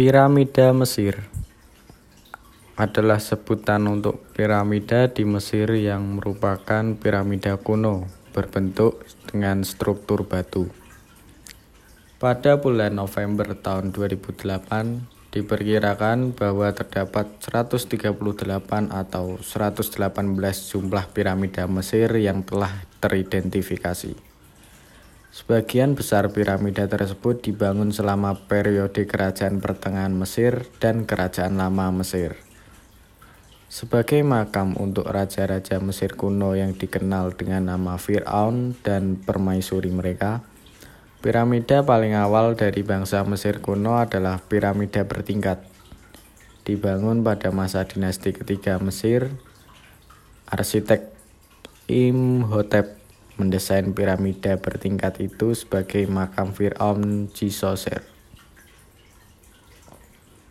Piramida Mesir adalah sebutan untuk piramida di Mesir yang merupakan piramida kuno berbentuk dengan struktur batu. Pada bulan November tahun 2008, diperkirakan bahwa terdapat 138 atau 118 jumlah piramida Mesir yang telah teridentifikasi. Sebagian besar piramida tersebut dibangun selama periode Kerajaan Pertengahan Mesir dan Kerajaan Lama Mesir. Sebagai makam untuk raja-raja Mesir kuno yang dikenal dengan nama Fir'aun dan permaisuri mereka, piramida paling awal dari bangsa Mesir kuno adalah piramida bertingkat. Dibangun pada masa dinasti ketiga Mesir, arsitek Imhotep mendesain piramida bertingkat itu sebagai makam Fir'aun Djisoser.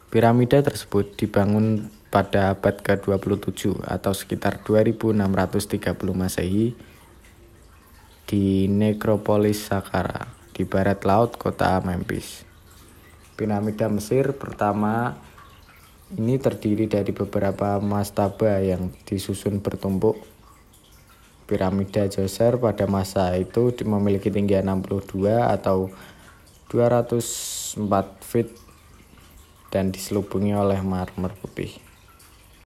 Piramida tersebut dibangun pada abad ke-27 atau sekitar 2630 Masehi di Nekropolis Saqqara di barat laut kota Memphis. Piramida Mesir pertama ini terdiri dari beberapa mastaba yang disusun bertumpuk Piramida Djoser pada masa itu memiliki tinggi 62 atau 204 feet dan diselubungi oleh marmer putih.